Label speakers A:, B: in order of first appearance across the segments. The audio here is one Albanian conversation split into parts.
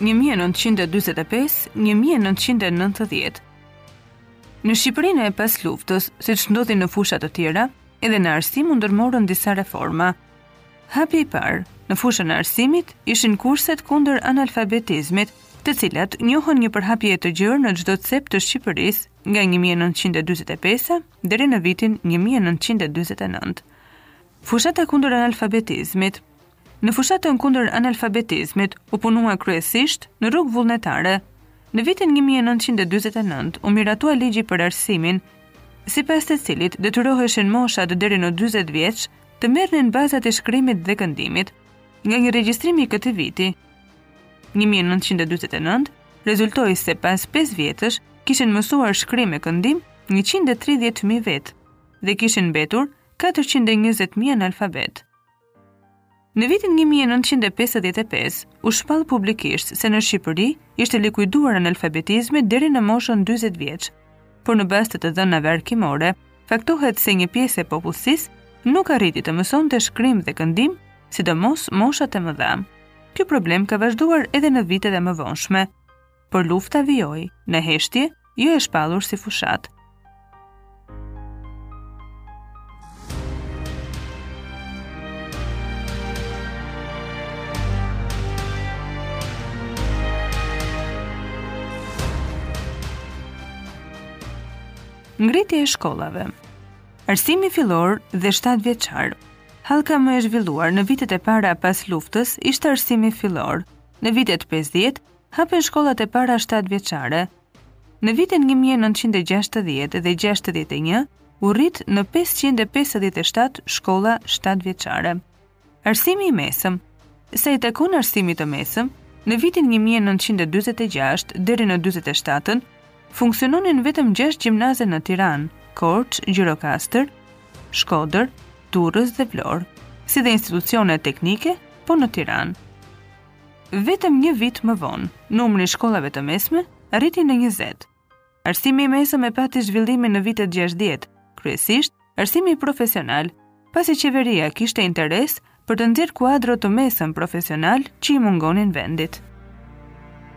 A: një mijë e nëntëqind e dyzet e pesë, një mijë e nëntëqind e nëntëdhjetë. Në Shqipërinë e pas luftës, siç ndodhi në fusha të tjera, edhe në arsim u ndërmorën disa reforma. Hapi i parë, në fushën e arsimit, ishin kurset kundër analfabetizmit, të cilat njohën një përhapje të gjerë në çdo cep të Shqipërisë nga 1945 deri në vitin 1949. Fushata kundër analfabetizmit Në fushatën kundër analfabetizmit, u punua kryesisht në rrugë vullnetare. Në vitin një mijë e nëntëqind e dyzet e nëntë, u miratua ligji për arsimin, sipas të cilit detyroheshin moshat deri në dyzet vjeç të merrnin bazat e shkrimit dhe këndimit. Nga një regjistrim i këtij viti, një mijë e nëntëqind e dyzet e nëntë, rezultoi se pas pesë vjetësh kishin mësuar shkrim e këndim njëqind e tridhjetë mijë vetë dhe kishin mbetur katërqind e njëzet mijë analfabetë. Në vitin një mijë e nëntëqind e pesëdhjetë e pesë, u shpall publikisht se në Shqipëri ishte likuiduar analfabetizmi deri në moshën dyzet vjeç, por në bazë të të dhënave arkivore, faktohet se një pjesë e popullsisë nuk arriti të mësonte shkrim dhe këndim, sidomos moshat e mëdha. Ky problem ka vazhduar edhe në vitet e mëvonshme. por lufta vijoi, në heshtje, jo e shpallur si fushatë. Ngritja e shkollave Arsimi fillor dhe 7 vjeçar Hallka më e zhvilluar në vitet e para pas luftës ishte arsimi fillor, në vitet 50 Hapen shkollat e para shtatë vjeçare. Në vitin një mijë e nëntëqind e gjashtëdhjetë dhe gjashtëdhjetë e një u rrit në pesëqind e pesëdhjetë e shtatë shkolla shtatë vjeçare. Arsimi i mesëm. Sa i takon arsimit të mesëm, në vitin një mijë e nëntëqind e dyzet e gjashtë deri në dyzet e shtatën funksiononin vetëm gjashtë gjimnaze në Tiranë, Korçë, Gjirokastër, Shkodër, Durrës dhe Vlorë, si dhe institucione teknike, po në Tiranë. Vetëm një vit më vonë, numri i shkollave të mesme arriti në 20. Arsimi i mesëm e pati zhvillimin në vitet 60, kryesisht arsimi profesional, pasi qeveria kishte interes për të nxjerrë kuadro të mesëm profesionalë që i mungonin vendit.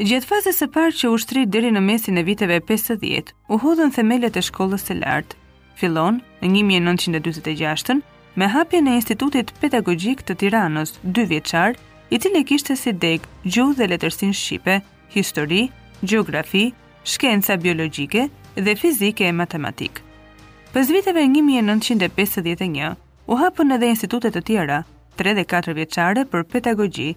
A: Gjatë fazës së parë që u shtri deri në mesin e viteve 50, u hodhën themelet e shkollës së lartë. Fillon në 1946 me hapjen e Institutit Pedagogjik të Tiranës, dy vjeçar, i cili kishte si degë gjuhën dhe letërsinë shqipe, histori, gjeografi, shkenca biologjike dhe fizike e matematikë. Pas viteve 1951, u hapën edhe institute të tjera, 3 dhe 4 vjeçare për pedagogji,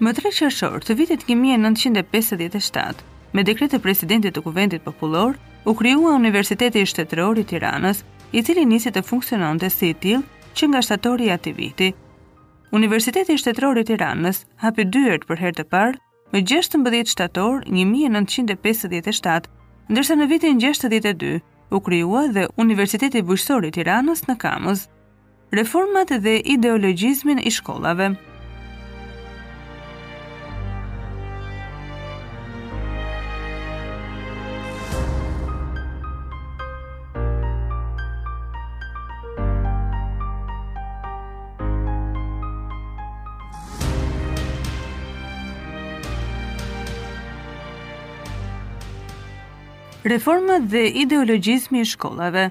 A: Më tre qershor të vitit 1957, me dekret të presidentit të Kuvendit Popullor, u krijua Universiteti Shtetëror i Tiranës, i cili nisi të funksiononte si i tillë që nga shtatori i atij viti. Universiteti Shtetëror i Tiranës hapi dyert për herë të parë më 16 shtator 1957, ndërsa në vitin 62 u krijua dhe Universiteti Bujqësor i Tiranës në Kamëz. Reformat dhe ideologjizmin i shkollave. Reformat dhe ideologjizmi i shkollave.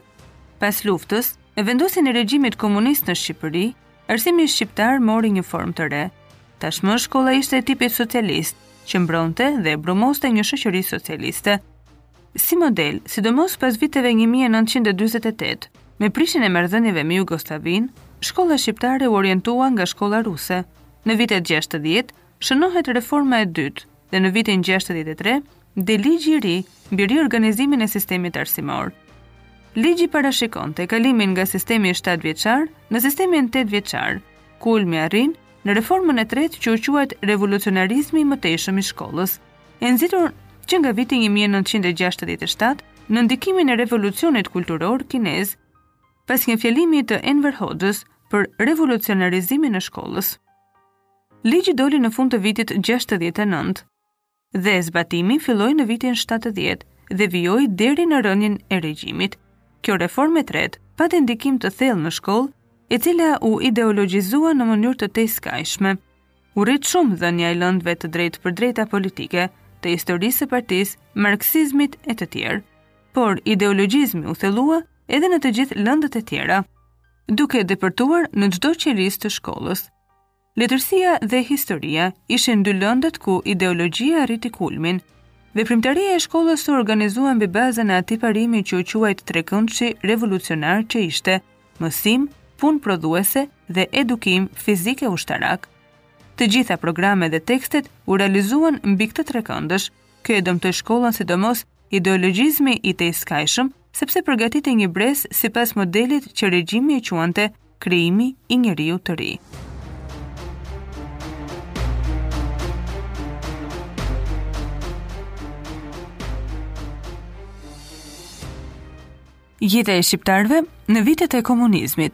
A: Pas luftës, Me vendosjen e regjimit komunist në Shqipëri, arsimi shqiptar mori një formë të re. Tashmë shkolla ishte e tipit socialist, që mbronte dhe brumoste një shoqëri socialiste. Si model, sidomos pas viteve 1948, me prishjen e marrëdhënieve me Jugosllavinë, shkolla shqiptare u orientua nga shkolla ruse. Në vitet 60, Shënohet reforma e dytë dhe në vitin 63 del ligji i ri mbi riorganizimin e sistemit arsimor. Ligji parashikonte kalimin nga sistemi 7 vjeçar në sistemin 8 vjeçar, kulmi arrin në reformën e tretë që u quajt revolucionarizmi i mëtejshëm i shkollës, e nxitur që nga viti 1967 në ndikimin e revolucionit kulturor kinez, pas një fjalimi të Enver Hoxhës për revolucionarizimin e shkollës. Ligji doli në fund të vitit 69 dhe zbatimi filloi në vitin 70 dhe vijoi deri në rënien e regjimit. Kjo reformë e tretë pati ndikim të thellë në shkollë, e cila u ideologjizua në mënyrë të tejskajshme. U rrit shumë dhënia e lëndëve të drejtpërdrejta politike, të historisë së partisë, marksizmit e të tjerë. Por ideologjizmi u thellua edhe në të gjithë lëndët e tjera, duke depërtuar në çdo qelizë të shkollës. Letërsia dhe historia ishin dy lëndët ku ideologjia arriti kulmin. Veprimtaria e shkollës u organizua mbi bazën e atij parimi që u quajt trekëndëshi revolucionar që ishte mësim, punë prodhuese dhe edukim fizik e ushtarak. Të gjitha programet dhe tekstet u realizuan mbi këtë trekëndësh, Kjo e dëmtoi shkollën sidomos ideologjizmi i tejskajshëm, sepse përgatiti një brez sipas modelit që regjimi e quante krijimi i njeriut të ri. Jeta e shqiptarëve në vitet e komunizmit,